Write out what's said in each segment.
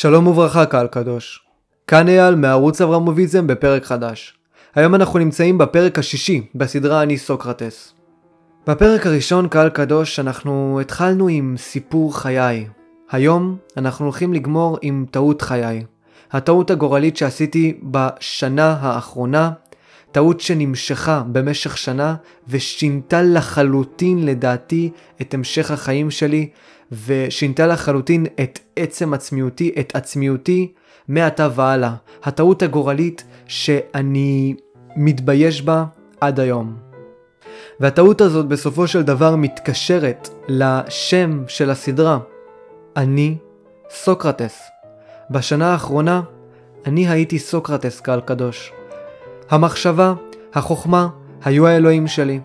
שלום וברכה קהל קדוש. כאן אייל מערוץ אברמוביזם בפרק חדש. היום אנחנו נמצאים בפרק השישי בסדרה אני סוקרטס. בפרק הראשון קהל קדוש אנחנו התחלנו עם סיפור חיי. היום אנחנו הולכים לגמור עם טעות חיי. הטעות הגורלית שעשיתי בשנה האחרונה, טעות שנמשכה במשך שנה ושינתה לחלוטין לדעתי את המשך החיים שלי ושינתה לחלוטין את עצם עצמיותי, את עצמיותי מעתה והלאה. הטעות הגורלית שאני מתבייש בה עד היום. והטעות הזאת בסופו של דבר מתקשרת לשם של הסדרה. אני סוקרטס. בשנה האחרונה אני הייתי סוקרטס קהל קדוש. המחשבה, החוכמה, היו האלוהים שלי.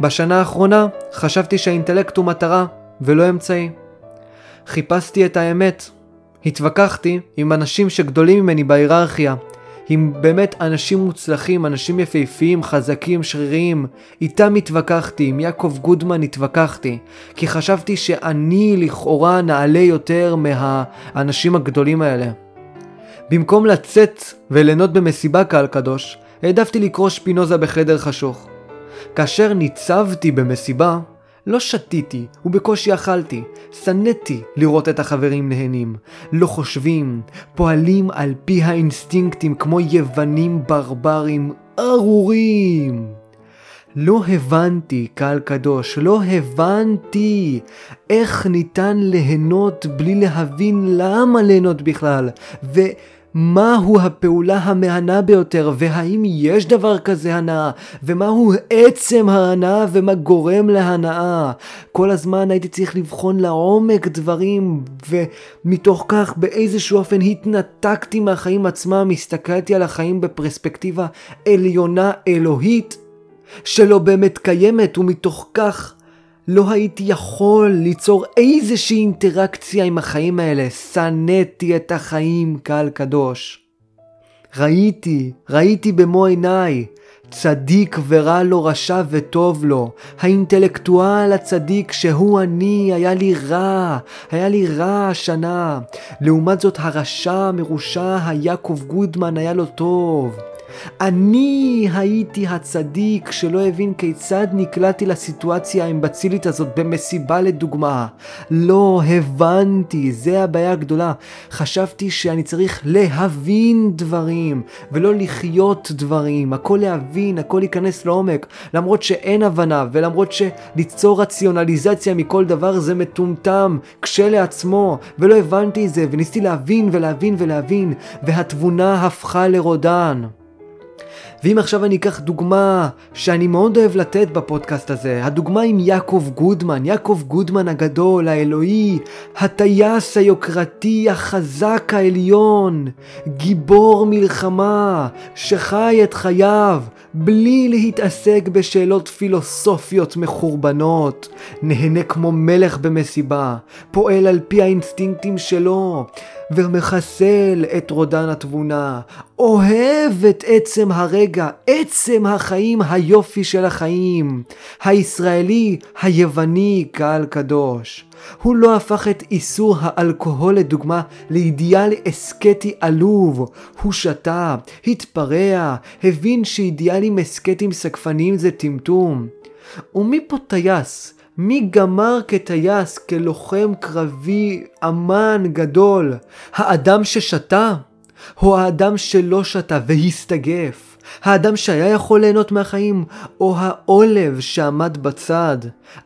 בשנה האחרונה חשבתי שהאינטלקט הוא מטרה ולא אמצעי. חיפשתי את האמת. התווכחתי עם אנשים שגדולים ממני בהיררכיה, עם באמת אנשים מוצלחים, אנשים יפהפיים, חזקים, שריריים. איתם התווכחתי, עם יעקב גודמן התווכחתי, כי חשבתי שאני לכאורה נעלה יותר מהאנשים הגדולים האלה. במקום לצאת וליהנות במסיבה קהל קדוש, העדפתי לקרוא שפינוזה בחדר חשוך. כאשר ניצבתי במסיבה, לא שתיתי ובקושי אכלתי, שנאתי לראות את החברים נהנים. לא חושבים, פועלים על פי האינסטינקטים כמו יוונים ברברים ארורים. לא הבנתי, קהל קדוש, לא הבנתי איך ניתן ליהנות בלי להבין למה ליהנות בכלל, ו... מהו הפעולה המהנה ביותר, והאם יש דבר כזה הנאה, ומהו עצם ההנאה ומה גורם להנאה. כל הזמן הייתי צריך לבחון לעומק דברים, ומתוך כך באיזשהו אופן התנתקתי מהחיים עצמם, הסתכלתי על החיים בפרספקטיבה עליונה אלוהית, שלא באמת קיימת, ומתוך כך לא הייתי יכול ליצור איזושהי אינטראקציה עם החיים האלה. שנאתי את החיים, קהל קדוש. ראיתי, ראיתי במו עיניי. צדיק ורע לו, רשע וטוב לו. האינטלקטואל הצדיק שהוא אני, היה לי רע, היה לי רע השנה. לעומת זאת הרשע המרושע, היעקב גודמן, היה לו טוב. אני הייתי הצדיק שלא הבין כיצד נקלעתי לסיטואציה האמבצילית הזאת במסיבה לדוגמה. לא הבנתי, זה הבעיה הגדולה. חשבתי שאני צריך להבין דברים, ולא לחיות דברים. הכל להבין, הכל להיכנס לעומק. למרות שאין הבנה, ולמרות שליצור רציונליזציה מכל דבר זה מטומטם, כשלעצמו, ולא הבנתי את זה, וניסיתי להבין ולהבין ולהבין, והתבונה הפכה לרודן. ואם עכשיו אני אקח דוגמה שאני מאוד אוהב לתת בפודקאסט הזה, הדוגמה עם יעקב גודמן, יעקב גודמן הגדול, האלוהי, הטייס היוקרתי, החזק העליון, גיבור מלחמה, שחי את חייו, בלי להתעסק בשאלות פילוסופיות מחורבנות, נהנה כמו מלך במסיבה, פועל על פי האינסטינקטים שלו, ומחסל את רודן התבונה, אוהב את עצם הרגע, עצם החיים, היופי של החיים, הישראלי, היווני, קהל קדוש. הוא לא הפך את איסור האלכוהול לדוגמה לאידיאל אסקטי עלוב. הוא שתה, התפרע, הבין שאידיאלים אסקטיים סקפניים זה טמטום. ומי פה טייס? מי גמר כטייס, כלוחם קרבי, אמן גדול? האדם ששתה? או האדם שלא שתה והסתגף? האדם שהיה יכול ליהנות מהחיים, או העולב שעמד בצד?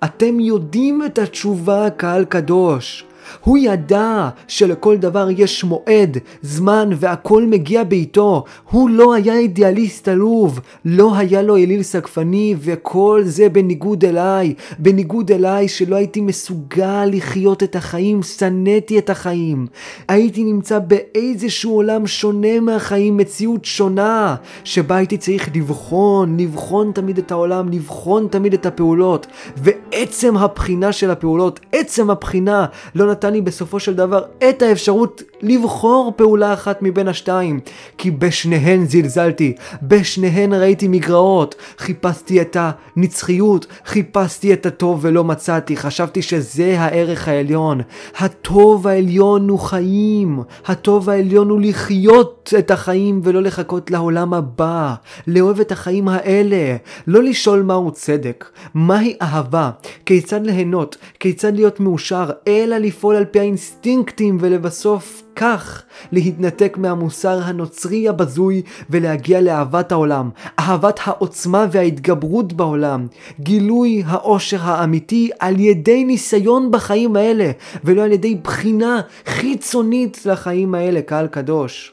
אתם יודעים את התשובה, קהל קדוש. הוא ידע שלכל דבר יש מועד, זמן והכל מגיע בעיתו. הוא לא היה אידיאליסט עלוב, לא היה לו אליל סגפני וכל זה בניגוד אליי. בניגוד אליי שלא הייתי מסוגל לחיות את החיים, שנאתי את החיים. הייתי נמצא באיזשהו עולם שונה מהחיים, מציאות שונה, שבה הייתי צריך לבחון, לבחון תמיד את העולם, לבחון תמיד את הפעולות. ועצם הבחינה של הפעולות, עצם הבחינה, לא נתן לי בסופו של דבר את האפשרות לבחור פעולה אחת מבין השתיים, כי בשניהן זלזלתי, בשניהן ראיתי מגרעות, חיפשתי את הנצחיות, חיפשתי את הטוב ולא מצאתי, חשבתי שזה הערך העליון. הטוב העליון הוא חיים, הטוב העליון הוא לחיות את החיים ולא לחכות לעולם הבא, לאהוב את החיים האלה, לא לשאול מהו צדק, מהי אהבה, כיצד ליהנות, כיצד להיות מאושר, אלא לפעול על פי האינסטינקטים ולבסוף כך להתנתק מהמוסר הנוצרי הבזוי ולהגיע לאהבת העולם, אהבת העוצמה וההתגברות בעולם, גילוי האושר האמיתי על ידי ניסיון בחיים האלה, ולא על ידי בחינה חיצונית לחיים האלה, קהל קדוש.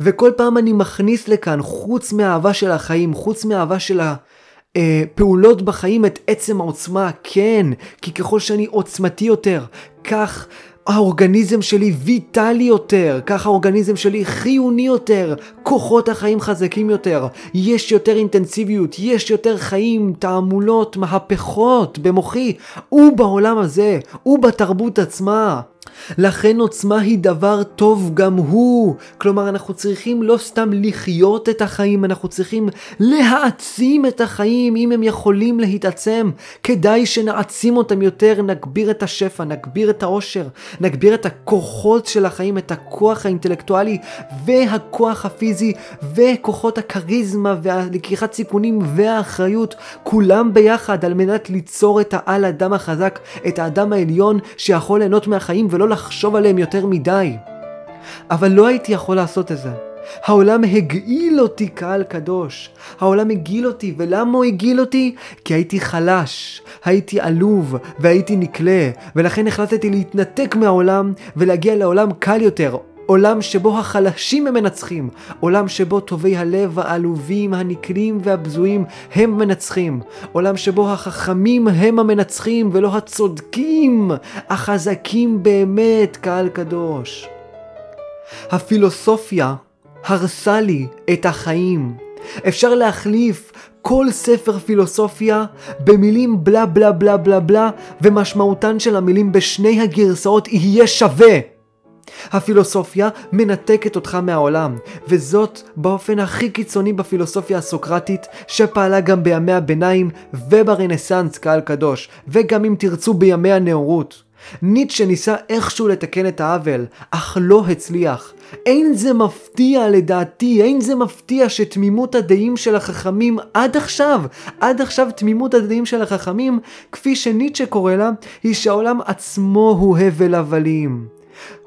וכל פעם אני מכניס לכאן, חוץ מהאהבה של החיים, חוץ מהאהבה של ה... אה, פעולות בחיים את עצם העוצמה, כן, כי ככל שאני עוצמתי יותר, כך האורגניזם שלי ויטלי יותר, כך האורגניזם שלי חיוני יותר, כוחות החיים חזקים יותר, יש יותר אינטנסיביות, יש יותר חיים, תעמולות, מהפכות במוחי ובעולם הזה, ובתרבות עצמה. לכן עוצמה היא דבר טוב גם הוא. כלומר, אנחנו צריכים לא סתם לחיות את החיים, אנחנו צריכים להעצים את החיים, אם הם יכולים להתעצם. כדאי שנעצים אותם יותר, נגביר את השפע, נגביר את העושר, נגביר את הכוחות של החיים, את הכוח האינטלקטואלי והכוח הפיזי וכוחות הכריזמה והלקיחת סיכונים והאחריות, כולם ביחד על מנת ליצור את העל אדם החזק, את האדם העליון שיכול ליהנות מהחיים ולא לחשוב עליהם יותר מדי. אבל לא הייתי יכול לעשות את זה. העולם הגעיל אותי קהל קדוש. העולם הגעיל אותי, ולמה הוא הגעיל אותי? כי הייתי חלש, הייתי עלוב והייתי נקלה, ולכן החלטתי להתנתק מהעולם ולהגיע לעולם קל יותר, עולם שבו החלשים הם מנצחים, עולם שבו טובי הלב העלובים, הנקלים והבזויים הם מנצחים, עולם שבו החכמים הם המנצחים ולא הצודקים, החזקים באמת, קהל קדוש. הפילוסופיה הרסה לי את החיים. אפשר להחליף כל ספר פילוסופיה במילים בלה בלה בלה בלה בלה ומשמעותן של המילים בשני הגרסאות יהיה שווה. הפילוסופיה מנתקת אותך מהעולם, וזאת באופן הכי קיצוני בפילוסופיה הסוקרטית, שפעלה גם בימי הביניים וברנסאנס קהל קדוש, וגם אם תרצו בימי הנאורות. ניטשה ניסה איכשהו לתקן את העוול, אך לא הצליח. אין זה מפתיע לדעתי, אין זה מפתיע שתמימות הדעים של החכמים עד עכשיו, עד עכשיו תמימות הדעים של החכמים, כפי שניטשה קורא לה, היא שהעולם עצמו הוא הבל הבלים.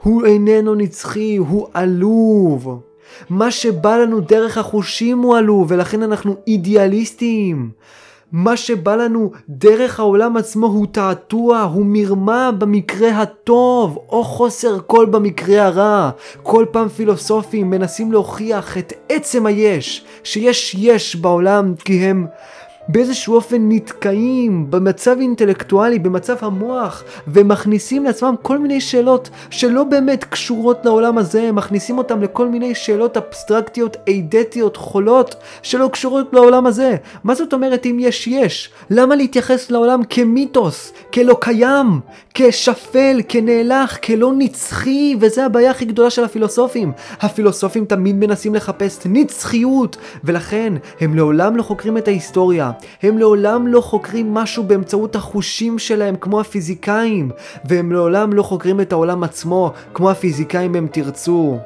הוא איננו נצחי, הוא עלוב. מה שבא לנו דרך החושים הוא עלוב, ולכן אנחנו אידיאליסטים. מה שבא לנו דרך העולם עצמו הוא תעתוע, הוא מרמה במקרה הטוב, או חוסר קול במקרה הרע. כל פעם פילוסופים מנסים להוכיח את עצם היש, שיש יש בעולם כי הם באיזשהו אופן נתקעים במצב אינטלקטואלי, במצב המוח, ומכניסים לעצמם כל מיני שאלות שלא באמת קשורות לעולם הזה, מכניסים אותם לכל מיני שאלות אבסטרקטיות, אידטיות, חולות, שלא קשורות לעולם הזה. מה זאת אומרת אם יש יש? למה להתייחס לעולם כמיתוס, כלא קיים, כשפל, כנאלח, כלא נצחי, וזה הבעיה הכי גדולה של הפילוסופים. הפילוסופים תמיד מנסים לחפש נצחיות, ולכן הם לעולם לא חוקרים את ההיסטוריה. הם לעולם לא חוקרים משהו באמצעות החושים שלהם כמו הפיזיקאים, והם לעולם לא חוקרים את העולם עצמו כמו הפיזיקאים הם תרצו.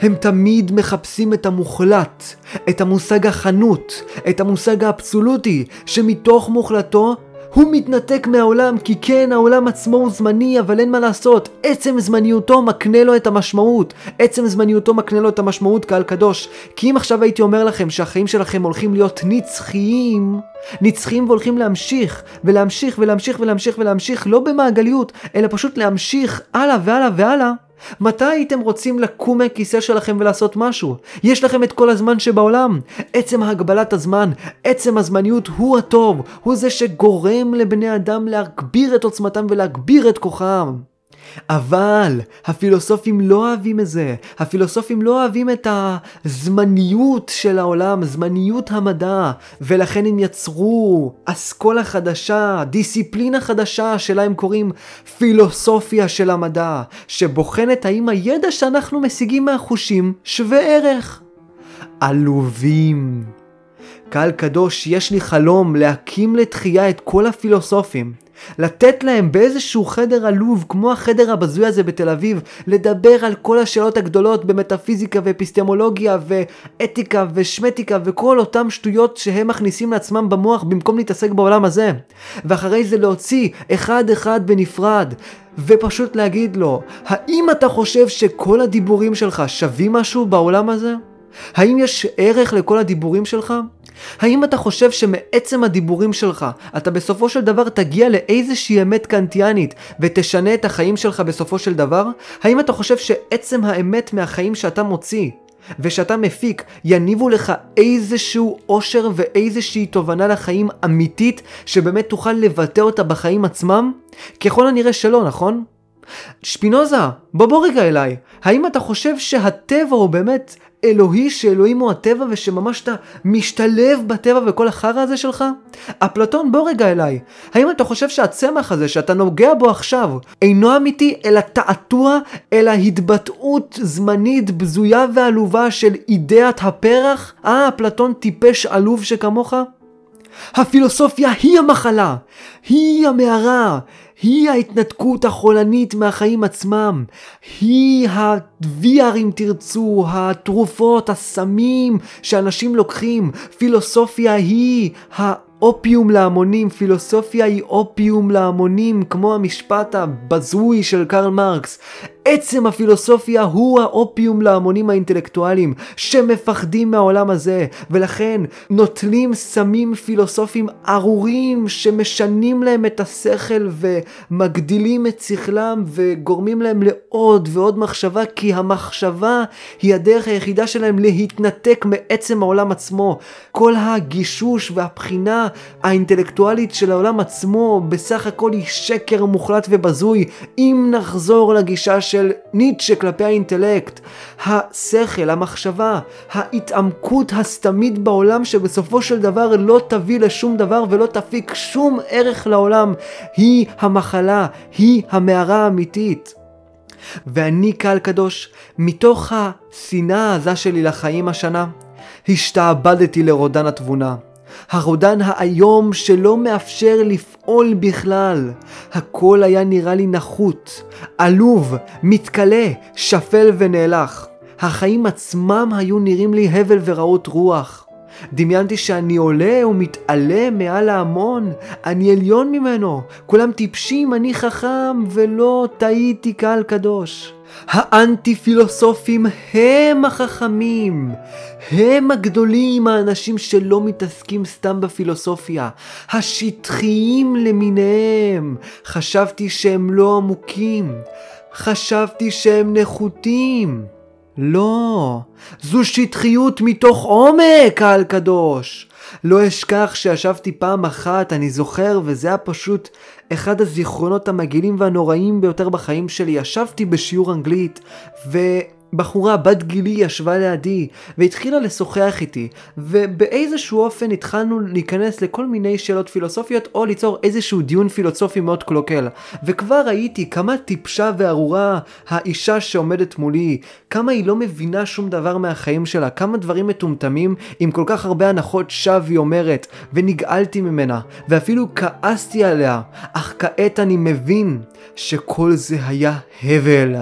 הם תמיד מחפשים את המוחלט, את המושג החנות, את המושג האבסולוטי, שמתוך מוחלטו הוא מתנתק מהעולם כי כן העולם עצמו הוא זמני אבל אין מה לעשות. עצם זמניותו מקנה לו את המשמעות. עצם זמניותו מקנה לו את המשמעות קהל קדוש. כי אם עכשיו הייתי אומר לכם שהחיים שלכם הולכים להיות נצחיים נצחיים והולכים להמשיך ולהמשיך ולהמשיך ולהמשיך ולהמשיך לא במעגליות אלא פשוט להמשיך הלאה והלאה והלאה מתי הייתם רוצים לקום מהכיסא שלכם ולעשות משהו? יש לכם את כל הזמן שבעולם. עצם הגבלת הזמן, עצם הזמניות הוא הטוב, הוא זה שגורם לבני אדם להגביר את עוצמתם ולהגביר את כוחם. אבל הפילוסופים לא אוהבים את זה. הפילוסופים לא אוהבים את הזמניות של העולם, זמניות המדע, ולכן הם יצרו אסכולה חדשה, דיסציפלינה חדשה, שלה הם קוראים פילוסופיה של המדע, שבוחנת האם הידע שאנחנו משיגים מהחושים שווה ערך. עלובים. קהל קדוש, יש לי חלום להקים לתחייה את כל הפילוסופים. לתת להם באיזשהו חדר עלוב, כמו החדר הבזוי הזה בתל אביב, לדבר על כל השאלות הגדולות במטאפיזיקה ואפיסטמולוגיה ואתיקה ושמטיקה וכל אותם שטויות שהם מכניסים לעצמם במוח במקום להתעסק בעולם הזה. ואחרי זה להוציא אחד אחד בנפרד. ופשוט להגיד לו, האם אתה חושב שכל הדיבורים שלך שווים משהו בעולם הזה? האם יש ערך לכל הדיבורים שלך? האם אתה חושב שמעצם הדיבורים שלך, אתה בסופו של דבר תגיע לאיזושהי אמת קנטיאנית ותשנה את החיים שלך בסופו של דבר? האם אתה חושב שעצם האמת מהחיים שאתה מוציא ושאתה מפיק יניבו לך איזשהו אושר ואיזושהי תובנה לחיים אמיתית שבאמת תוכל לבטא אותה בחיים עצמם? ככל הנראה שלא, נכון? שפינוזה, בוא בוא רגע אליי. האם אתה חושב שהטבע הוא באמת אלוהי שאלוהים הוא הטבע ושממש אתה משתלב בטבע וכל החרא הזה שלך? אפלטון בוא רגע אליי, האם אתה חושב שהצמח הזה שאתה נוגע בו עכשיו אינו אמיתי אלא תעתוע אלא התבטאות זמנית בזויה ועלובה של אידאת הפרח? אה אפלטון טיפש עלוב שכמוך? הפילוסופיה היא המחלה, היא המערה, היא ההתנתקות החולנית מהחיים עצמם. היא ה-VR אם תרצו, התרופות, הסמים שאנשים לוקחים. פילוסופיה היא אופיום להמונים, פילוסופיה היא אופיום להמונים, כמו המשפט הבזוי של קרל מרקס. עצם הפילוסופיה הוא האופיום להמונים האינטלקטואליים שמפחדים מהעולם הזה ולכן נוטלים סמים פילוסופיים ארורים שמשנים להם את השכל ומגדילים את שכלם וגורמים להם לעוד ועוד מחשבה כי המחשבה היא הדרך היחידה שלהם להתנתק מעצם העולם עצמו. כל הגישוש והבחינה האינטלקטואלית של העולם עצמו בסך הכל היא שקר מוחלט ובזוי אם נחזור לגישה של ניטשה כלפי האינטלקט, השכל, המחשבה, ההתעמקות הסתמית בעולם שבסופו של דבר לא תביא לשום דבר ולא תפיק שום ערך לעולם, היא המחלה, היא המערה האמיתית. ואני קהל קדוש, מתוך השנאה העזה שלי לחיים השנה, השתעבדתי לרודן התבונה. הרודן האיום שלא מאפשר לפעול בכלל. הכל היה נראה לי נחות, עלוב, מתכלה, שפל ונאלח. החיים עצמם היו נראים לי הבל ורעות רוח. דמיינתי שאני עולה ומתעלה מעל ההמון, אני עליון ממנו, כולם טיפשים, אני חכם, ולא טעיתי קהל קדוש. האנטי פילוסופים הם החכמים, הם הגדולים, האנשים שלא מתעסקים סתם בפילוסופיה, השטחיים למיניהם. חשבתי שהם לא עמוקים, חשבתי שהם נחותים. לא, זו שטחיות מתוך עומק, קהל קדוש. לא אשכח שישבתי פעם אחת, אני זוכר, וזה היה פשוט אחד הזיכרונות המגעילים והנוראים ביותר בחיים שלי. ישבתי בשיעור אנגלית, ו... בחורה בת גילי ישבה לידי והתחילה לשוחח איתי ובאיזשהו אופן התחלנו להיכנס לכל מיני שאלות פילוסופיות או ליצור איזשהו דיון פילוסופי מאוד קלוקל. וכבר ראיתי כמה טיפשה וארורה האישה שעומדת מולי כמה היא לא מבינה שום דבר מהחיים שלה כמה דברים מטומטמים עם כל כך הרבה הנחות שווא היא אומרת ונגעלתי ממנה ואפילו כעסתי עליה. אך כעת אני מבין שכל זה היה הבל.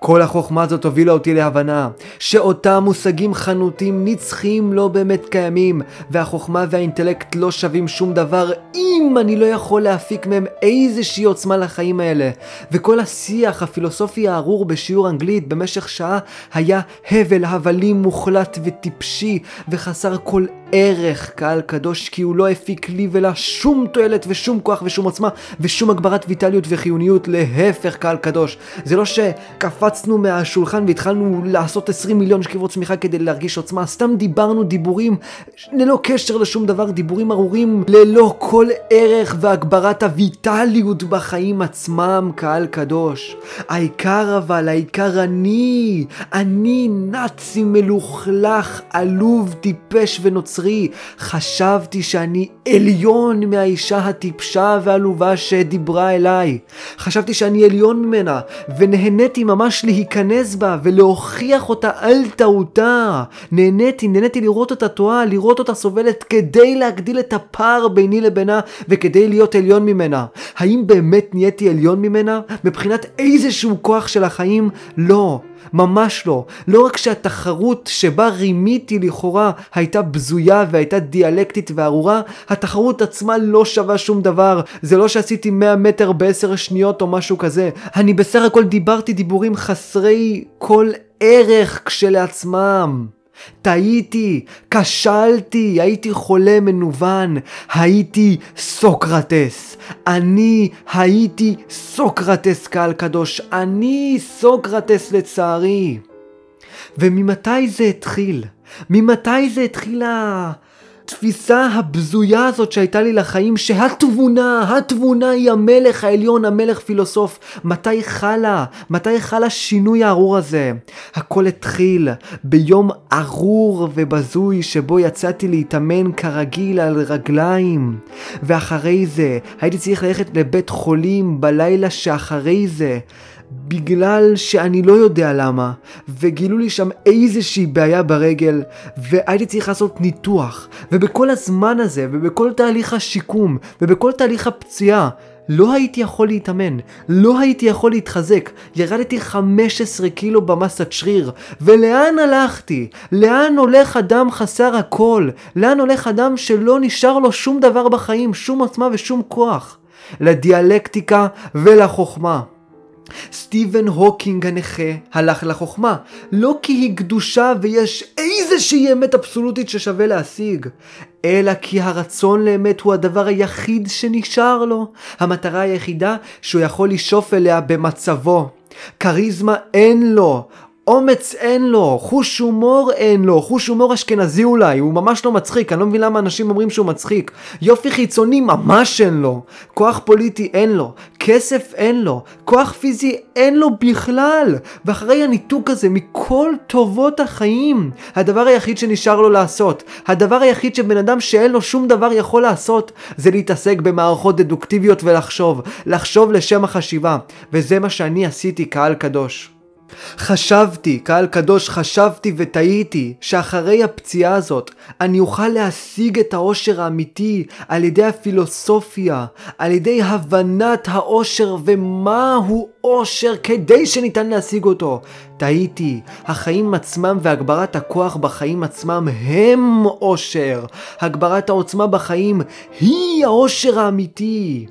כל החוכמה הזאת הובילה אותי להבנה שאותם מושגים חנותים נצחיים לא באמת קיימים והחוכמה והאינטלקט לא שווים שום דבר אם אני לא יכול להפיק מהם איזושהי עוצמה לחיים האלה. וכל השיח הפילוסופי הארור בשיעור אנגלית במשך שעה היה הבל הבלים מוחלט וטיפשי וחסר כל ערך קהל קדוש כי הוא לא הפיק לי ולה שום תועלת ושום כוח ושום עוצמה ושום הגברת ויטליות וחיוניות להפך קהל קדוש. זה לא שקפצנו מהשולחן והתחלנו דיברנו לעשות 20 מיליון שכיבות צמיחה כדי להרגיש עוצמה, סתם דיברנו דיבורים ללא קשר לשום דבר, דיבורים ארורים ללא כל ערך והגברת הויטליות בחיים עצמם, קהל קדוש. העיקר אבל, העיקר אני, אני נאצי מלוכלך, עלוב, טיפש ונוצרי. חשבתי שאני עליון מהאישה הטיפשה והעלובה שדיברה אליי. חשבתי שאני עליון ממנה, ונהניתי ממש להיכנס בה ולהוכיח אותה על טעותה. נהניתי, נהניתי לראות אותה טועה, לראות אותה סובלת כדי להגדיל את הפער ביני לבינה וכדי להיות עליון ממנה. האם באמת נהייתי עליון ממנה? מבחינת איזשהו כוח של החיים? לא. ממש לא. לא רק שהתחרות שבה רימיתי לכאורה הייתה בזויה והייתה דיאלקטית וארורה, התחרות עצמה לא שווה שום דבר. זה לא שעשיתי 100 מטר ב-10 שניות או משהו כזה. אני בסך הכל דיברתי דיבורים חסרי כל ערך כשלעצמם. טעיתי, כשלתי, הייתי חולה מנוון, הייתי סוקרטס. אני הייתי סוקרטס קהל קדוש, אני סוקרטס לצערי. וממתי זה התחיל? ממתי זה התחיל התפיסה הבזויה הזאת שהייתה לי לחיים שהתבונה, התבונה היא המלך העליון, המלך פילוסוף. מתי חלה? מתי חל השינוי הארור הזה? הכל התחיל ביום ארור ובזוי שבו יצאתי להתאמן כרגיל על רגליים. ואחרי זה הייתי צריך ללכת לבית חולים בלילה שאחרי זה. בגלל שאני לא יודע למה, וגילו לי שם איזושהי בעיה ברגל, והייתי צריך לעשות ניתוח, ובכל הזמן הזה, ובכל תהליך השיקום, ובכל תהליך הפציעה, לא הייתי יכול להתאמן, לא הייתי יכול להתחזק, ירדתי 15 קילו במסת שריר, ולאן הלכתי? לאן הולך אדם חסר הכל? לאן הולך אדם שלא נשאר לו שום דבר בחיים, שום עוצמה ושום כוח? לדיאלקטיקה ולחוכמה. סטיבן הוקינג הנכה הלך לחוכמה, לא כי היא קדושה ויש איזושהי אמת אבסולוטית ששווה להשיג, אלא כי הרצון לאמת הוא הדבר היחיד שנשאר לו, המטרה היחידה שהוא יכול לשאוף אליה במצבו. כריזמה אין לו, אומץ אין לו, חוש הומור אין לו, חוש הומור אשכנזי אולי, הוא ממש לא מצחיק, אני לא מבין למה אנשים אומרים שהוא מצחיק. יופי חיצוני ממש אין לו, כוח פוליטי אין לו, כסף אין לו, כוח פיזי אין לו בכלל. ואחרי הניתוק הזה מכל טובות החיים, הדבר היחיד שנשאר לו לעשות, הדבר היחיד שבן אדם שאין לו שום דבר יכול לעשות, זה להתעסק במערכות דדוקטיביות ולחשוב, לחשוב לשם החשיבה, וזה מה שאני עשיתי קהל קדוש. חשבתי, קהל קדוש, חשבתי וטעיתי שאחרי הפציעה הזאת אני אוכל להשיג את האושר האמיתי על ידי הפילוסופיה, על ידי הבנת האושר ומהו אושר כדי שניתן להשיג אותו. טעיתי, החיים עצמם והגברת הכוח בחיים עצמם הם אושר. הגברת העוצמה בחיים היא האושר האמיתי.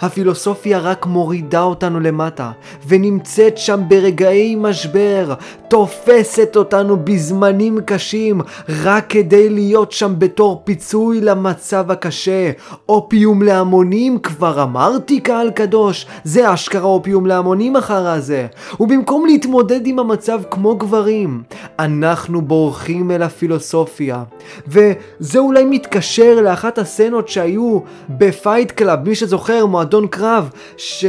הפילוסופיה רק מורידה אותנו למטה, ונמצאת שם ברגעי משבר, תופסת אותנו בזמנים קשים, רק כדי להיות שם בתור פיצוי למצב הקשה. אופיום להמונים, כבר אמרתי קהל קדוש, זה אשכרה אופיום להמונים אחר הזה. ובמקום להתמודד עם המצב כמו גברים, אנחנו בורחים אל הפילוסופיה. וזה אולי מתקשר לאחת הסצנות שהיו ב Fight Club, מי שזוכר, מועדון קרב, ש...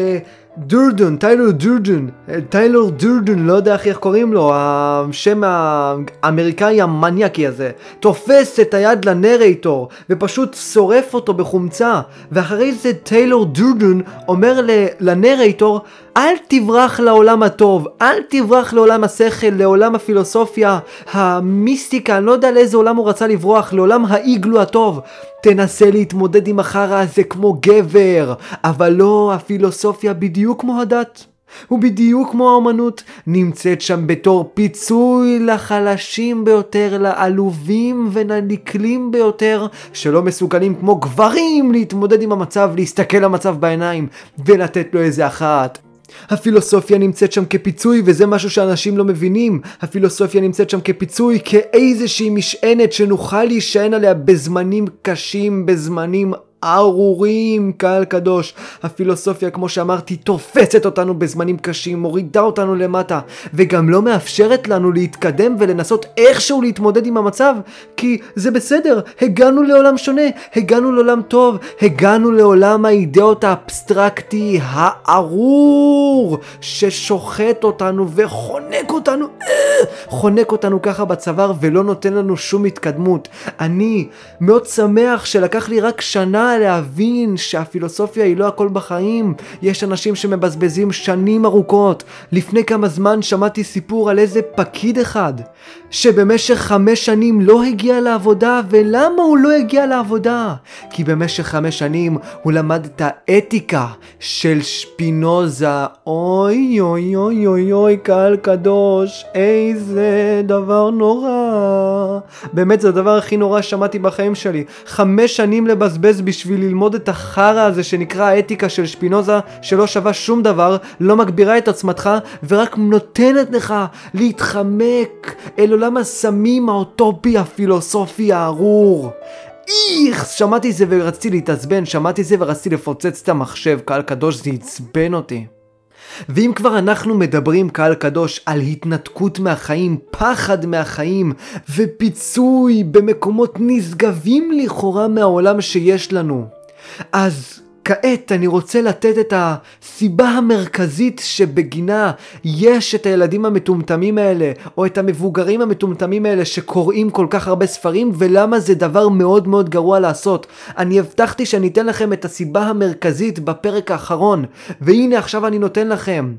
דורדן, טיילור דורדן, טיילור דורדן, לא יודע איך קוראים לו, השם האמריקאי המניאקי הזה, תופס את היד ל narrator ופשוט שורף אותו בחומצה, ואחרי זה טיילור דורדן אומר ל narrator, אל תברח לעולם הטוב, אל תברח לעולם השכל, לעולם הפילוסופיה, המיסטיקה, אני לא יודע לאיזה עולם הוא רצה לברוח, לעולם האיגלו הטוב. תנסה להתמודד עם החרא הזה כמו גבר, אבל לא, הפילוסופיה בדיוק כמו הדת. ובדיוק כמו האומנות, נמצאת שם בתור פיצוי לחלשים ביותר, לעלובים ולנקלים ביותר, שלא מסוגלים כמו גברים להתמודד עם המצב, להסתכל למצב בעיניים ולתת לו איזה אחת. הפילוסופיה נמצאת שם כפיצוי וזה משהו שאנשים לא מבינים. הפילוסופיה נמצאת שם כפיצוי, כאיזושהי משענת שנוכל להישען עליה בזמנים קשים, בזמנים ארורים, קהל קדוש. הפילוסופיה, כמו שאמרתי, תופסת אותנו בזמנים קשים, מורידה אותנו למטה, וגם לא מאפשרת לנו להתקדם ולנסות איכשהו להתמודד עם המצב, כי זה בסדר, הגענו לעולם שונה, הגענו לעולם טוב, הגענו לעולם האידאות האבסטרקטי הארור, ששוחט אותנו וחונק אותנו, אה, חונק אותנו ככה בצוואר ולא נותן לנו שום התקדמות. אני מאוד שמח שלקח לי רק שנה להבין שהפילוסופיה היא לא הכל בחיים. יש אנשים שמבזבזים שנים ארוכות. לפני כמה זמן שמעתי סיפור על איזה פקיד אחד שבמשך חמש שנים לא הגיע לעבודה, ולמה הוא לא הגיע לעבודה? כי במשך חמש שנים הוא למד את האתיקה של שפינוזה. אוי אוי אוי אוי אוי קהל קדוש, איזה דבר נורא. באמת זה הדבר הכי נורא ששמעתי בחיים שלי. חמש שנים לבזבז בשביל ללמוד את החרא הזה שנקרא האתיקה של שפינוזה, שלא שווה שום דבר, לא מגבירה את עצמתך, ורק נותנת לך להתחמק אל עולם הסמים האוטופי הפילוסופי הארור. איך! שמעתי זה ורציתי להתעצבן, שמעתי זה ורציתי לפוצץ את המחשב, קהל קדוש, זה עצבן אותי. ואם כבר אנחנו מדברים, קהל קדוש, על התנתקות מהחיים, פחד מהחיים, ופיצוי במקומות נשגבים לכאורה מהעולם שיש לנו, אז כעת אני רוצה לתת את הסיבה המרכזית שבגינה יש את הילדים המטומטמים האלה, או את המבוגרים המטומטמים האלה שקוראים כל כך הרבה ספרים, ולמה זה דבר מאוד מאוד גרוע לעשות. אני הבטחתי שאני אתן לכם את הסיבה המרכזית בפרק האחרון, והנה עכשיו אני נותן לכם.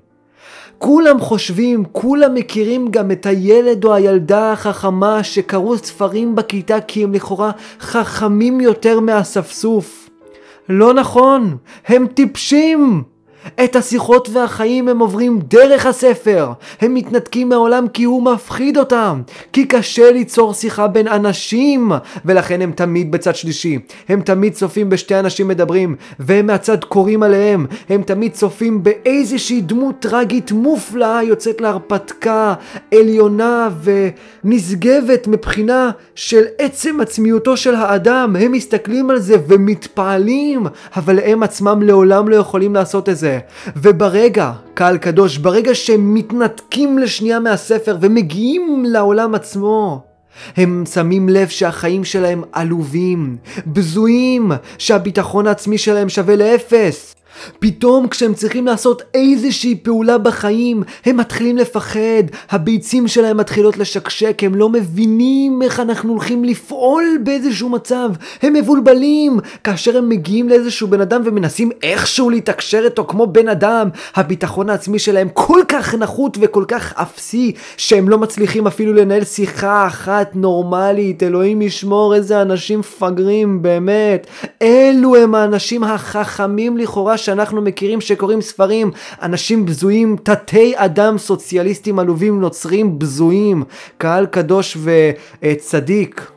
כולם חושבים, כולם מכירים גם את הילד או הילדה החכמה שקראו ספרים בכיתה כי הם לכאורה חכמים יותר מהאספסוף. לא נכון, הם טיפשים! את השיחות והחיים הם עוברים דרך הספר. הם מתנתקים מהעולם כי הוא מפחיד אותם. כי קשה ליצור שיחה בין אנשים, ולכן הם תמיד בצד שלישי. הם תמיד צופים בשתי אנשים מדברים, והם מהצד קוראים עליהם. הם תמיד צופים באיזושהי דמות טרגית מופלאה יוצאת להרפתקה עליונה ונשגבת מבחינה של עצם עצמיותו של האדם. הם מסתכלים על זה ומתפעלים, אבל הם עצמם לעולם לא יכולים לעשות את וברגע, קהל קדוש, ברגע שהם מתנתקים לשנייה מהספר ומגיעים לעולם עצמו, הם שמים לב שהחיים שלהם עלובים, בזויים, שהביטחון העצמי שלהם שווה לאפס, פתאום כשהם צריכים לעשות איזושהי פעולה בחיים, הם מתחילים לפחד, הביצים שלהם מתחילות לשקשק, הם לא מבינים איך אנחנו הולכים לפעול באיזשהו מצב, הם מבולבלים. כאשר הם מגיעים לאיזשהו בן אדם ומנסים איכשהו להתקשר איתו כמו בן אדם, הביטחון העצמי שלהם כל כך נחות וכל כך אפסי, שהם לא מצליחים אפילו לנהל שיחה אחת נורמלית. אלוהים ישמור איזה אנשים מפגרים, באמת. אלו הם האנשים החכמים לכאורה שאנחנו מכירים שקוראים ספרים, אנשים בזויים, תתי אדם סוציאליסטים עלובים נוצרים בזויים, קהל קדוש וצדיק.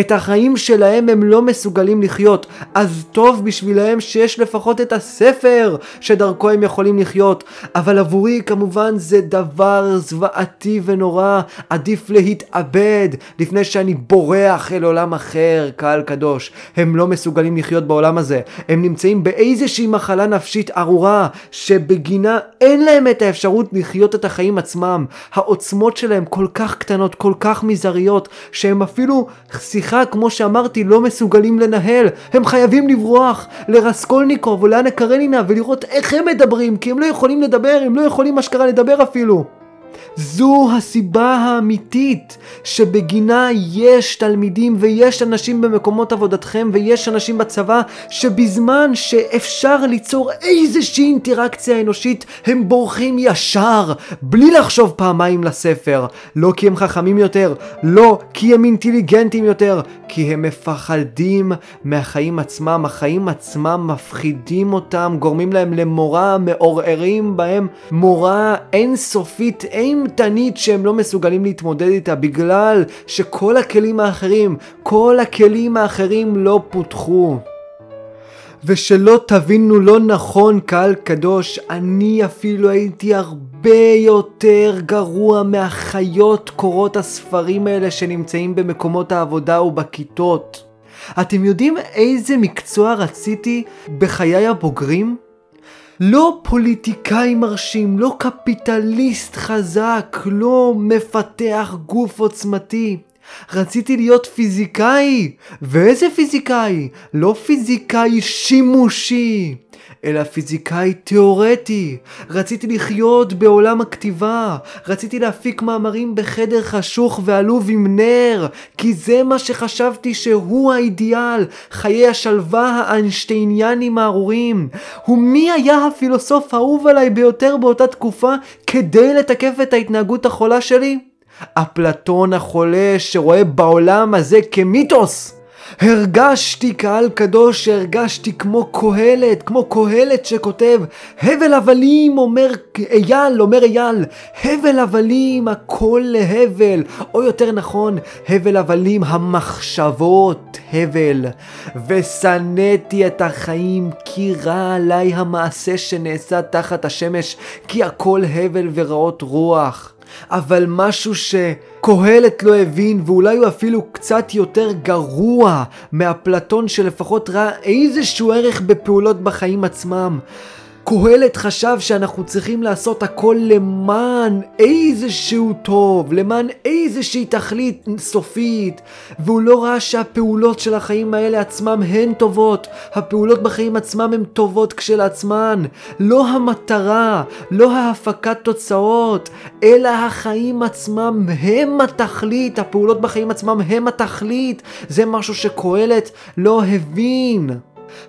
את החיים שלהם הם לא מסוגלים לחיות, אז טוב בשבילהם שיש לפחות את הספר שדרכו הם יכולים לחיות. אבל עבורי כמובן זה דבר זוועתי ונורא, עדיף להתאבד לפני שאני בורח אל עולם אחר, קהל קדוש. הם לא מסוגלים לחיות בעולם הזה, הם נמצאים באיזושהי מחלה נפשית ארורה, שבגינה אין להם את האפשרות לחיות את החיים עצמם. העוצמות שלהם כל כך קטנות, כל כך מזעריות, שהם אפילו שיחה, כמו שאמרתי, לא מסוגלים לנהל. הם חייבים לברוח לרסקולניקוב או לאנה קרנינה ולראות איך הם מדברים, כי הם לא יכולים לדבר, הם לא יכולים אשכרה לדבר אפילו. זו הסיבה האמיתית שבגינה יש תלמידים ויש אנשים במקומות עבודתכם ויש אנשים בצבא שבזמן שאפשר ליצור איזושהי אינטראקציה אנושית הם בורחים ישר בלי לחשוב פעמיים לספר. לא כי הם חכמים יותר, לא כי הם אינטליגנטים יותר כי הם מפחדים מהחיים עצמם, החיים עצמם מפחידים אותם, גורמים להם למורה, מעורערים בהם. מורה אינסופית, אימתנית שהם לא מסוגלים להתמודד איתה בגלל שכל הכלים האחרים, כל הכלים האחרים לא פותחו. ושלא תבינו לא נכון קהל קדוש, אני אפילו הייתי הרבה יותר גרוע מהחיות קורות הספרים האלה שנמצאים במקומות העבודה ובכיתות. אתם יודעים איזה מקצוע רציתי בחיי הבוגרים? לא פוליטיקאי מרשים, לא קפיטליסט חזק, לא מפתח גוף עוצמתי. רציתי להיות פיזיקאי! ואיזה פיזיקאי? לא פיזיקאי שימושי, אלא פיזיקאי תיאורטי. רציתי לחיות בעולם הכתיבה. רציתי להפיק מאמרים בחדר חשוך ועלוב עם נר, כי זה מה שחשבתי שהוא האידיאל, חיי השלווה האיינשטייניאנים הארורים. ומי היה הפילוסוף האהוב עליי ביותר באותה תקופה כדי לתקף את ההתנהגות החולה שלי? אפלטון החולה שרואה בעולם הזה כמיתוס. הרגשתי קהל קדוש, הרגשתי כמו קהלת, כמו קהלת שכותב הבל הבלים אומר אייל, אומר אייל, הבל הבלים הכל להבל, או יותר נכון, הבל הבלים המחשבות הבל. ושנאתי את החיים כי רע עליי המעשה שנעשה תחת השמש, כי הכל הבל ורעות רוח. אבל משהו שקהלת לא הבין, ואולי הוא אפילו קצת יותר גרוע מאפלטון שלפחות ראה איזשהו ערך בפעולות בחיים עצמם. קהלת חשב שאנחנו צריכים לעשות הכל למען איזשהו טוב, למען איזושהי תכלית סופית, והוא לא ראה שהפעולות של החיים האלה עצמם הן טובות, הפעולות בחיים עצמם הן טובות כשלעצמן, לא המטרה, לא ההפקת תוצאות, אלא החיים עצמם הם התכלית, הפעולות בחיים עצמם הם התכלית, זה משהו שקהלת לא הבין.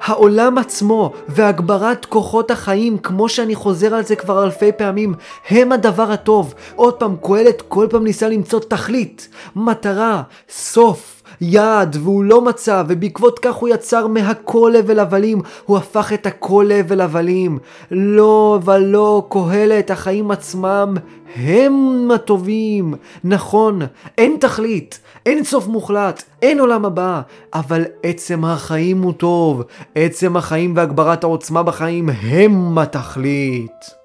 העולם עצמו והגברת כוחות החיים, כמו שאני חוזר על זה כבר אלפי פעמים, הם הדבר הטוב. עוד פעם, קהלת כל פעם ניסה למצוא תכלית, מטרה, סוף. יעד והוא לא מצא ובעקבות כך הוא יצר מהכל הבל הבלים. הוא הפך את הכל הבל הבלים. לא ולא קהלת החיים עצמם הם הטובים. נכון אין תכלית אין סוף מוחלט אין עולם הבא אבל עצם החיים הוא טוב. עצם החיים והגברת העוצמה בחיים הם התכלית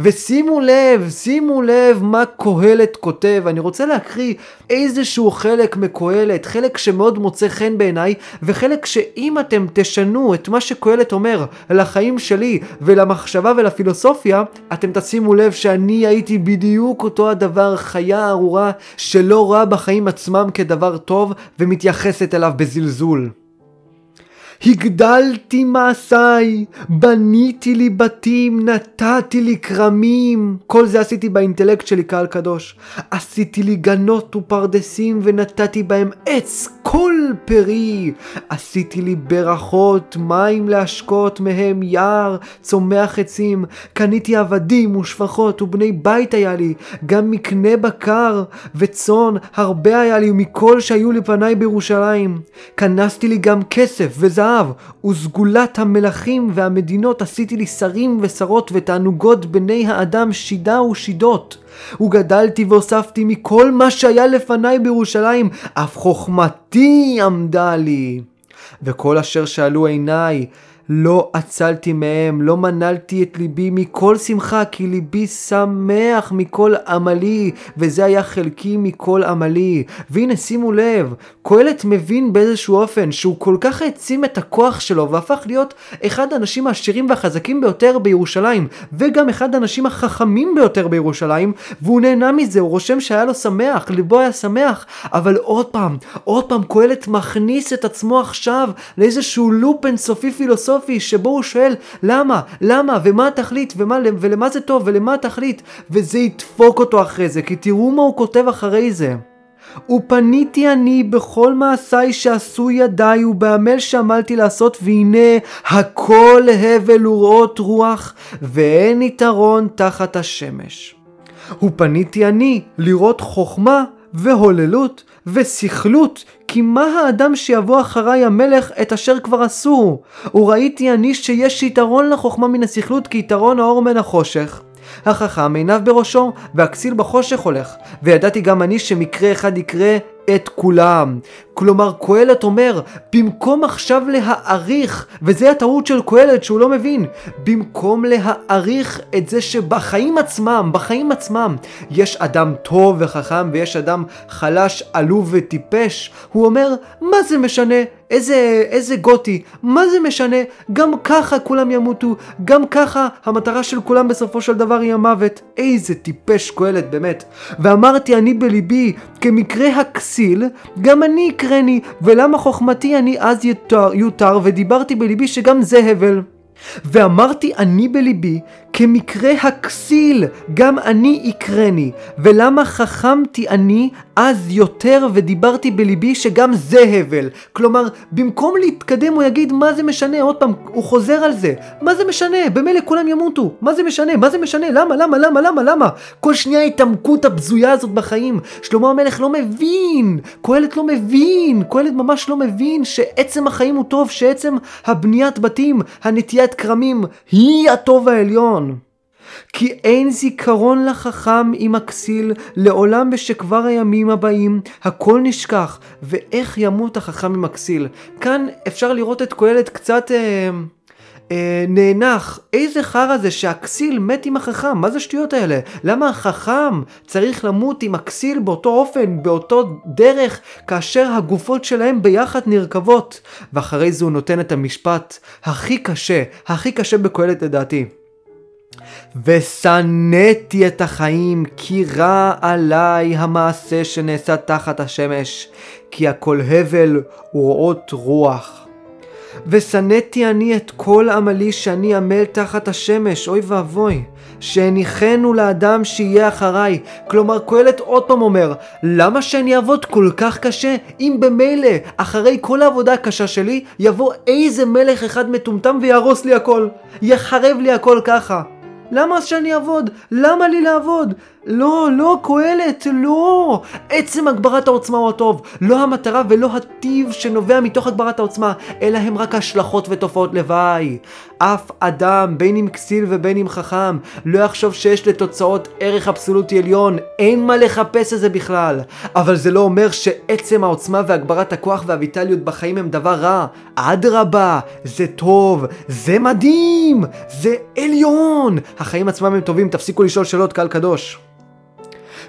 ושימו לב, שימו לב מה קהלת כותב. אני רוצה להקריא איזשהו חלק מקהלת, חלק שמאוד מוצא חן בעיניי, וחלק שאם אתם תשנו את מה שקהלת אומר לחיים שלי ולמחשבה ולפילוסופיה, אתם תשימו לב שאני הייתי בדיוק אותו הדבר, חיה ארורה שלא רואה בחיים עצמם כדבר טוב ומתייחסת אליו בזלזול. הגדלתי מעשיי, בניתי לי בתים, נתתי לי כרמים. כל זה עשיתי באינטלקט שלי, קהל קדוש. עשיתי לי גנות ופרדסים ונתתי בהם עץ כל פרי. עשיתי לי ברכות, מים להשקות מהם יער, צומח עצים. קניתי עבדים ושפחות ובני בית היה לי, גם מקנה בקר וצאן, הרבה היה לי מכל שהיו לפניי בירושלים. כנסתי לי גם כסף וזהב. זהב, וסגולת המלכים והמדינות עשיתי לי שרים ושרות ותענוגות בני האדם שידה ושידות. וגדלתי והוספתי מכל מה שהיה לפניי בירושלים, אף חוכמתי עמדה לי. וכל אשר שאלו עיניי, לא עצלתי מהם, לא מנלתי את ליבי מכל שמחה, כי ליבי שמח מכל עמלי, וזה היה חלקי מכל עמלי. והנה שימו לב, קהלת מבין באיזשהו אופן שהוא כל כך העצים את הכוח שלו, והפך להיות אחד האנשים העשירים והחזקים ביותר בירושלים, וגם אחד האנשים החכמים ביותר בירושלים, והוא נהנה מזה, הוא רושם שהיה לו שמח, ליבו היה שמח, אבל עוד פעם, עוד פעם קהלת מכניס את עצמו עכשיו לאיזשהו לופ אינסופי פילוסופי. פילוסופי שבו הוא שואל למה, למה, ומה התכלית, ומה, ולמה זה טוב, ולמה התכלית, וזה ידפוק אותו אחרי זה, כי תראו מה הוא כותב אחרי זה. ופניתי אני בכל מעשיי שעשו ידיי ובעמל שעמלתי לעשות והנה הכל הבל ורעות רוח ואין יתרון תחת השמש. ופניתי אני לראות חוכמה והוללות וסכלות, כי מה האדם שיבוא אחריי המלך את אשר כבר עשו? וראיתי אני שיש יתרון לחוכמה מן הסכלות כי יתרון האור מן החושך. החכם עיניו בראשו, והכסיל בחושך הולך. וידעתי גם אני שמקרה אחד יקרה את כולם. כלומר, קהלת אומר, במקום עכשיו להעריך, וזה הטעות של קהלת שהוא לא מבין, במקום להעריך את זה שבחיים עצמם, בחיים עצמם, יש אדם טוב וחכם ויש אדם חלש, עלוב וטיפש, הוא אומר, מה זה משנה איזה, איזה גותי, מה זה משנה? גם ככה כולם ימותו, גם ככה המטרה של כולם בסופו של דבר היא המוות. איזה טיפש קהלת באמת. ואמרתי אני בליבי, כמקרה הכסיל, גם אני יקרני, ולמה חוכמתי אני אז יותר, יותר ודיברתי בליבי שגם זה הבל. ואמרתי אני בליבי, כמקרה הכסיל, גם אני יקרני. ולמה חכמתי אני אז יותר ודיברתי בליבי שגם זה הבל. כלומר, במקום להתקדם הוא יגיד מה זה משנה, עוד פעם, הוא חוזר על זה. מה זה משנה? במילא כולם ימותו. מה זה משנה? מה זה משנה? למה? למה? למה? למה? למה? כל שנייה ההתעמקות הבזויה הזאת בחיים. שלמה המלך לא מבין. קהלת לא מבין. קהלת ממש לא מבין שעצם החיים הוא טוב, שעצם הבניית בתים, הנטיית כרמים, היא הטוב העליון. כי אין זיכרון לחכם עם הכסיל, לעולם בשכבר הימים הבאים, הכל נשכח, ואיך ימות החכם עם הכסיל. כאן אפשר לראות את קהלת קצת... אה, אה, נאנח, איזה חרא זה שהכסיל מת עם החכם, מה זה השטויות האלה? למה החכם צריך למות עם הכסיל באותו אופן, באותו דרך, כאשר הגופות שלהם ביחד נרקבות? ואחרי זה הוא נותן את המשפט הכי קשה, הכי קשה בקהלת לדעתי. ושנאתי את החיים, כי רע עליי המעשה שנעשה תחת השמש, כי הכל הבל ורעות רוח. ושנאתי אני את כל עמלי שאני עמל תחת השמש, אוי ואבוי, שהניחנו לאדם שיהיה אחריי. כלומר, קהלת עוד פעם אומר, למה שאני אעבוד כל כך קשה, אם במילא, אחרי כל העבודה הקשה שלי, יבוא איזה מלך אחד מטומטם ויהרוס לי הכל, יחרב לי הכל ככה. למה שאני אעבוד? למה לי לעבוד? לא, לא, קהלת, לא. עצם הגברת העוצמה הוא הטוב. לא המטרה ולא הטיב שנובע מתוך הגברת העוצמה, אלא הם רק השלכות ותופעות לוואי. אף אדם, בין אם כסיל ובין אם חכם, לא יחשוב שיש לתוצאות ערך אבסולוטי עליון. אין מה לחפש את זה בכלל. אבל זה לא אומר שעצם העוצמה והגברת הכוח והויטליות בחיים הם דבר רע. אדרבה, זה טוב, זה מדהים, זה עליון. החיים עצמם הם טובים, תפסיקו לשאול שאלות קהל קדוש.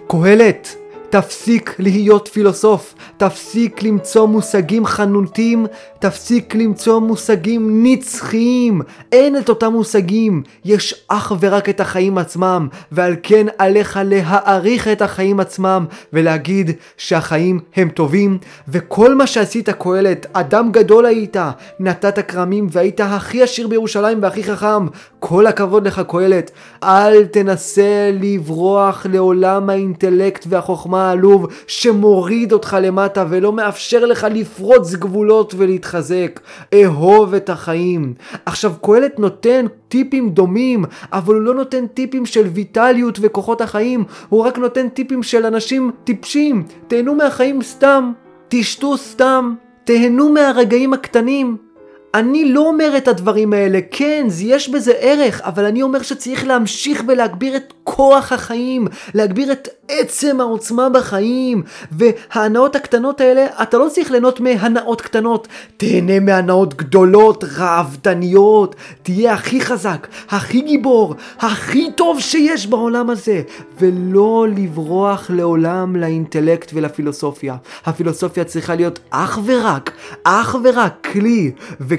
קהלת, תפסיק להיות פילוסוף, תפסיק למצוא מושגים חנותים, תפסיק למצוא מושגים נצחיים. אין את אותם מושגים, יש אך ורק את החיים עצמם, ועל כן עליך להעריך את החיים עצמם, ולהגיד שהחיים הם טובים, וכל מה שעשית קהלת, אדם גדול היית, נתת כרמים והיית הכי עשיר בירושלים והכי חכם. כל הכבוד לך קהלת, אל תנסה לברוח לעולם האינטלקט והחוכמה העלוב שמוריד אותך למטה ולא מאפשר לך לפרוץ גבולות ולהתחזק. אהוב את החיים. עכשיו קהלת נותן טיפים דומים, אבל הוא לא נותן טיפים של ויטליות וכוחות החיים, הוא רק נותן טיפים של אנשים טיפשים. תהנו מהחיים סתם, תשתו סתם, תהנו מהרגעים הקטנים. אני לא אומר את הדברים האלה, כן, יש בזה ערך, אבל אני אומר שצריך להמשיך ולהגביר את כוח החיים, להגביר את עצם העוצמה בחיים, וההנאות הקטנות האלה, אתה לא צריך ליהנות מהנאות קטנות, תהנה מהנאות גדולות, ראוותניות, תהיה הכי חזק, הכי גיבור, הכי טוב שיש בעולם הזה, ולא לברוח לעולם לאינטלקט ולפילוסופיה. הפילוסופיה צריכה להיות אך ורק, אך ורק כלי,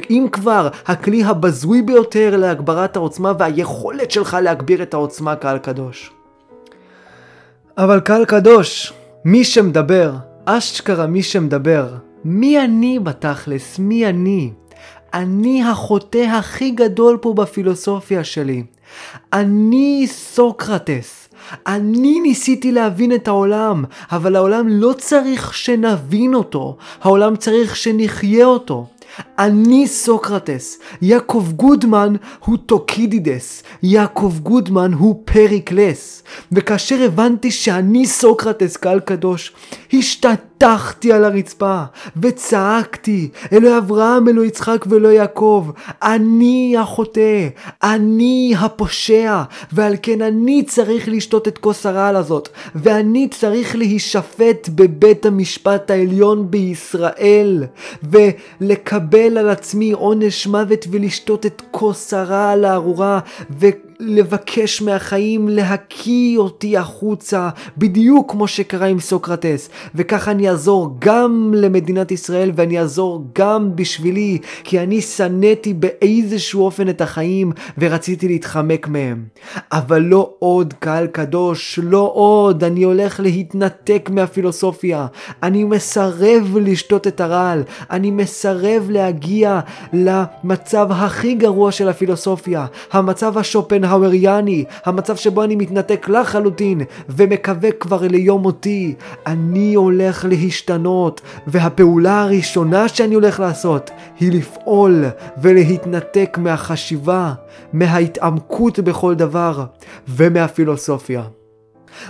ואם כבר, הכלי הבזוי ביותר להגברת העוצמה והיכולת שלך להגביר את העוצמה קהל קדוש. אבל קהל קדוש, מי שמדבר, אשכרה מי שמדבר, מי אני בתכלס? מי אני? אני החוטא הכי גדול פה בפילוסופיה שלי. אני סוקרטס. אני ניסיתי להבין את העולם, אבל העולם לא צריך שנבין אותו, העולם צריך שנחיה אותו. אני סוקרטס, יעקב גודמן הוא טוקידידס, יעקב גודמן הוא פריקלס. וכאשר הבנתי שאני סוקרטס קהל קדוש, השתטחתי על הרצפה וצעקתי, אלוהי אברהם, אלוהי יצחק ואלוהי יעקב, אני החוטא, אני הפושע, ועל כן אני צריך לשתות את כוס הרעל הזאת, ואני צריך להישפט בבית המשפט העליון בישראל, ולקבל על עצמי עונש מוות ולשתות את כוס הרעל הארורה, ו... לבקש מהחיים להקיא אותי החוצה, בדיוק כמו שקרה עם סוקרטס. וככה אני אעזור גם למדינת ישראל ואני אעזור גם בשבילי, כי אני שנאתי באיזשהו אופן את החיים ורציתי להתחמק מהם. אבל לא עוד קהל קדוש, לא עוד, אני הולך להתנתק מהפילוסופיה. אני מסרב לשתות את הרעל, אני מסרב להגיע למצב הכי גרוע של הפילוסופיה, המצב השופנהאווריאני, המצב שבו אני מתנתק לחלוטין ומקווה כבר ליום מותי. אני הולך להשתנות, והפעולה הראשונה שאני הולך לעשות היא לפעול ולהתנתק מהחשיבה, מההתעמקות בכל דבר ומהפילוסופיה.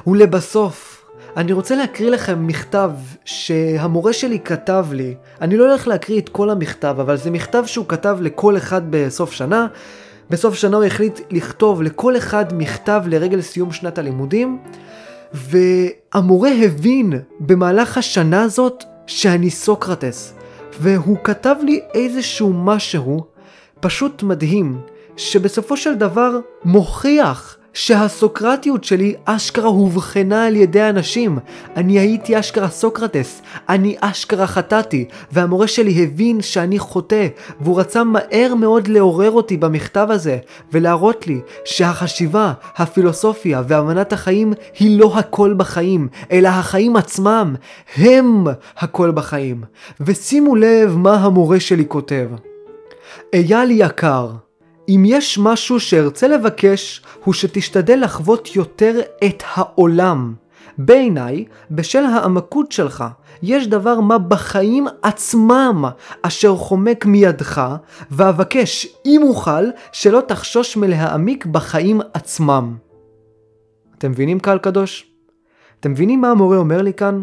ולבסוף, אני רוצה להקריא לכם מכתב שהמורה שלי כתב לי. אני לא הולך להקריא את כל המכתב, אבל זה מכתב שהוא כתב לכל אחד בסוף שנה. בסוף שנה הוא החליט לכתוב לכל אחד מכתב לרגל סיום שנת הלימודים, והמורה הבין במהלך השנה הזאת שאני סוקרטס, והוא כתב לי איזשהו משהו פשוט מדהים, שבסופו של דבר מוכיח שהסוקרטיות שלי אשכרה הובחנה על ידי אנשים. אני הייתי אשכרה סוקרטס, אני אשכרה חטאתי, והמורה שלי הבין שאני חוטא, והוא רצה מהר מאוד לעורר אותי במכתב הזה, ולהראות לי שהחשיבה, הפילוסופיה והבנת החיים היא לא הכל בחיים, אלא החיים עצמם הם הכל בחיים. ושימו לב מה המורה שלי כותב. אייל יקר, אם יש משהו שארצה לבקש, הוא שתשתדל לחוות יותר את העולם. בעיניי, בשל העמקות שלך, יש דבר מה בחיים עצמם אשר חומק מידך, ואבקש, אם אוכל, שלא תחשוש מלהעמיק בחיים עצמם. אתם מבינים קהל קדוש? אתם מבינים מה המורה אומר לי כאן?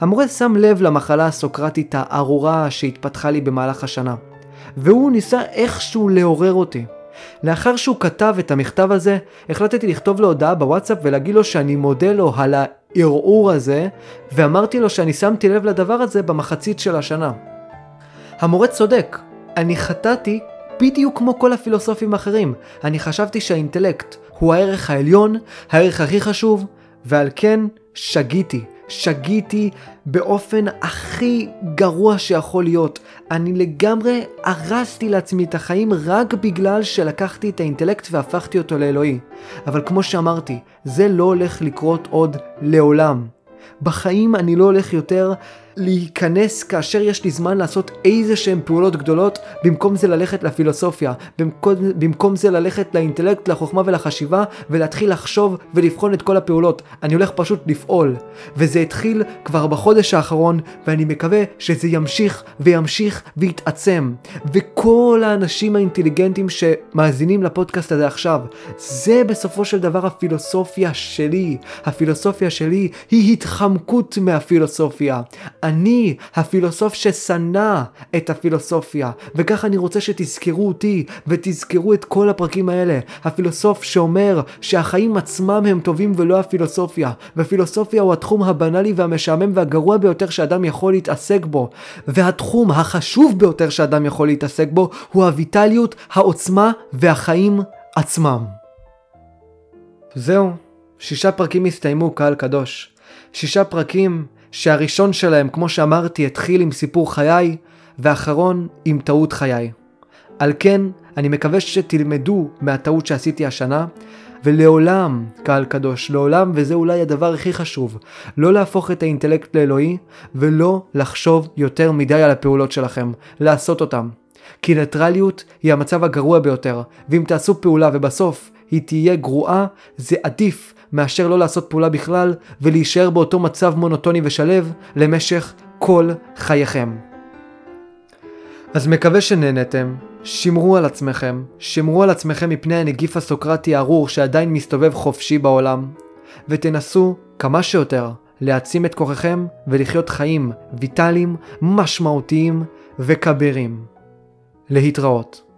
המורה שם לב למחלה הסוקרטית הארורה שהתפתחה לי במהלך השנה, והוא ניסה איכשהו לעורר אותי. לאחר שהוא כתב את המכתב הזה, החלטתי לכתוב לו הודעה בוואטסאפ ולהגיד לו שאני מודה לו על הערעור הזה, ואמרתי לו שאני שמתי לב לדבר הזה במחצית של השנה. המורה צודק, אני חטאתי בדיוק כמו כל הפילוסופים האחרים. אני חשבתי שהאינטלקט הוא הערך העליון, הערך הכי חשוב, ועל כן שגיתי. שגיתי באופן הכי גרוע שיכול להיות. אני לגמרי הרסתי לעצמי את החיים רק בגלל שלקחתי את האינטלקט והפכתי אותו לאלוהי. אבל כמו שאמרתי, זה לא הולך לקרות עוד לעולם. בחיים אני לא הולך יותר להיכנס כאשר יש לי זמן לעשות איזה שהן פעולות גדולות, במקום זה ללכת לפילוסופיה, במקום, במקום זה ללכת לאינטלקט, לחוכמה ולחשיבה, ולהתחיל לחשוב ולבחון את כל הפעולות. אני הולך פשוט לפעול. וזה התחיל כבר בחודש האחרון, ואני מקווה שזה ימשיך וימשיך ויתעצם. וכל האנשים האינטליגנטים שמאזינים לפודקאסט הזה עכשיו, זה בסופו של דבר הפילוסופיה שלי. הפילוסופיה שלי היא התחמקות מהפילוסופיה. אני הפילוסוף ששנא את הפילוסופיה, וכך אני רוצה שתזכרו אותי ותזכרו את כל הפרקים האלה. הפילוסוף שאומר שהחיים עצמם הם טובים ולא הפילוסופיה, ופילוסופיה הוא התחום הבנאלי והמשעמם והגרוע ביותר שאדם יכול להתעסק בו, והתחום החשוב ביותר שאדם יכול להתעסק בו הוא הויטליות, העוצמה והחיים עצמם. זהו, שישה פרקים הסתיימו, קהל קדוש. שישה פרקים שהראשון שלהם, כמו שאמרתי, התחיל עם סיפור חיי, ואחרון עם טעות חיי. על כן, אני מקווה שתלמדו מהטעות שעשיתי השנה, ולעולם, קהל קדוש, לעולם, וזה אולי הדבר הכי חשוב, לא להפוך את האינטלקט לאלוהי, ולא לחשוב יותר מדי על הפעולות שלכם, לעשות אותם. כי ניטרליות היא המצב הגרוע ביותר, ואם תעשו פעולה ובסוף היא תהיה גרועה, זה עדיף מאשר לא לעשות פעולה בכלל ולהישאר באותו מצב מונוטוני ושלב למשך כל חייכם. אז מקווה שנהנתם, שמרו על עצמכם, שמרו על עצמכם מפני הנגיף הסוקרטי הארור שעדיין מסתובב חופשי בעולם, ותנסו כמה שיותר להעצים את כוחכם ולחיות חיים ויטליים, משמעותיים וכבירים. להתראות.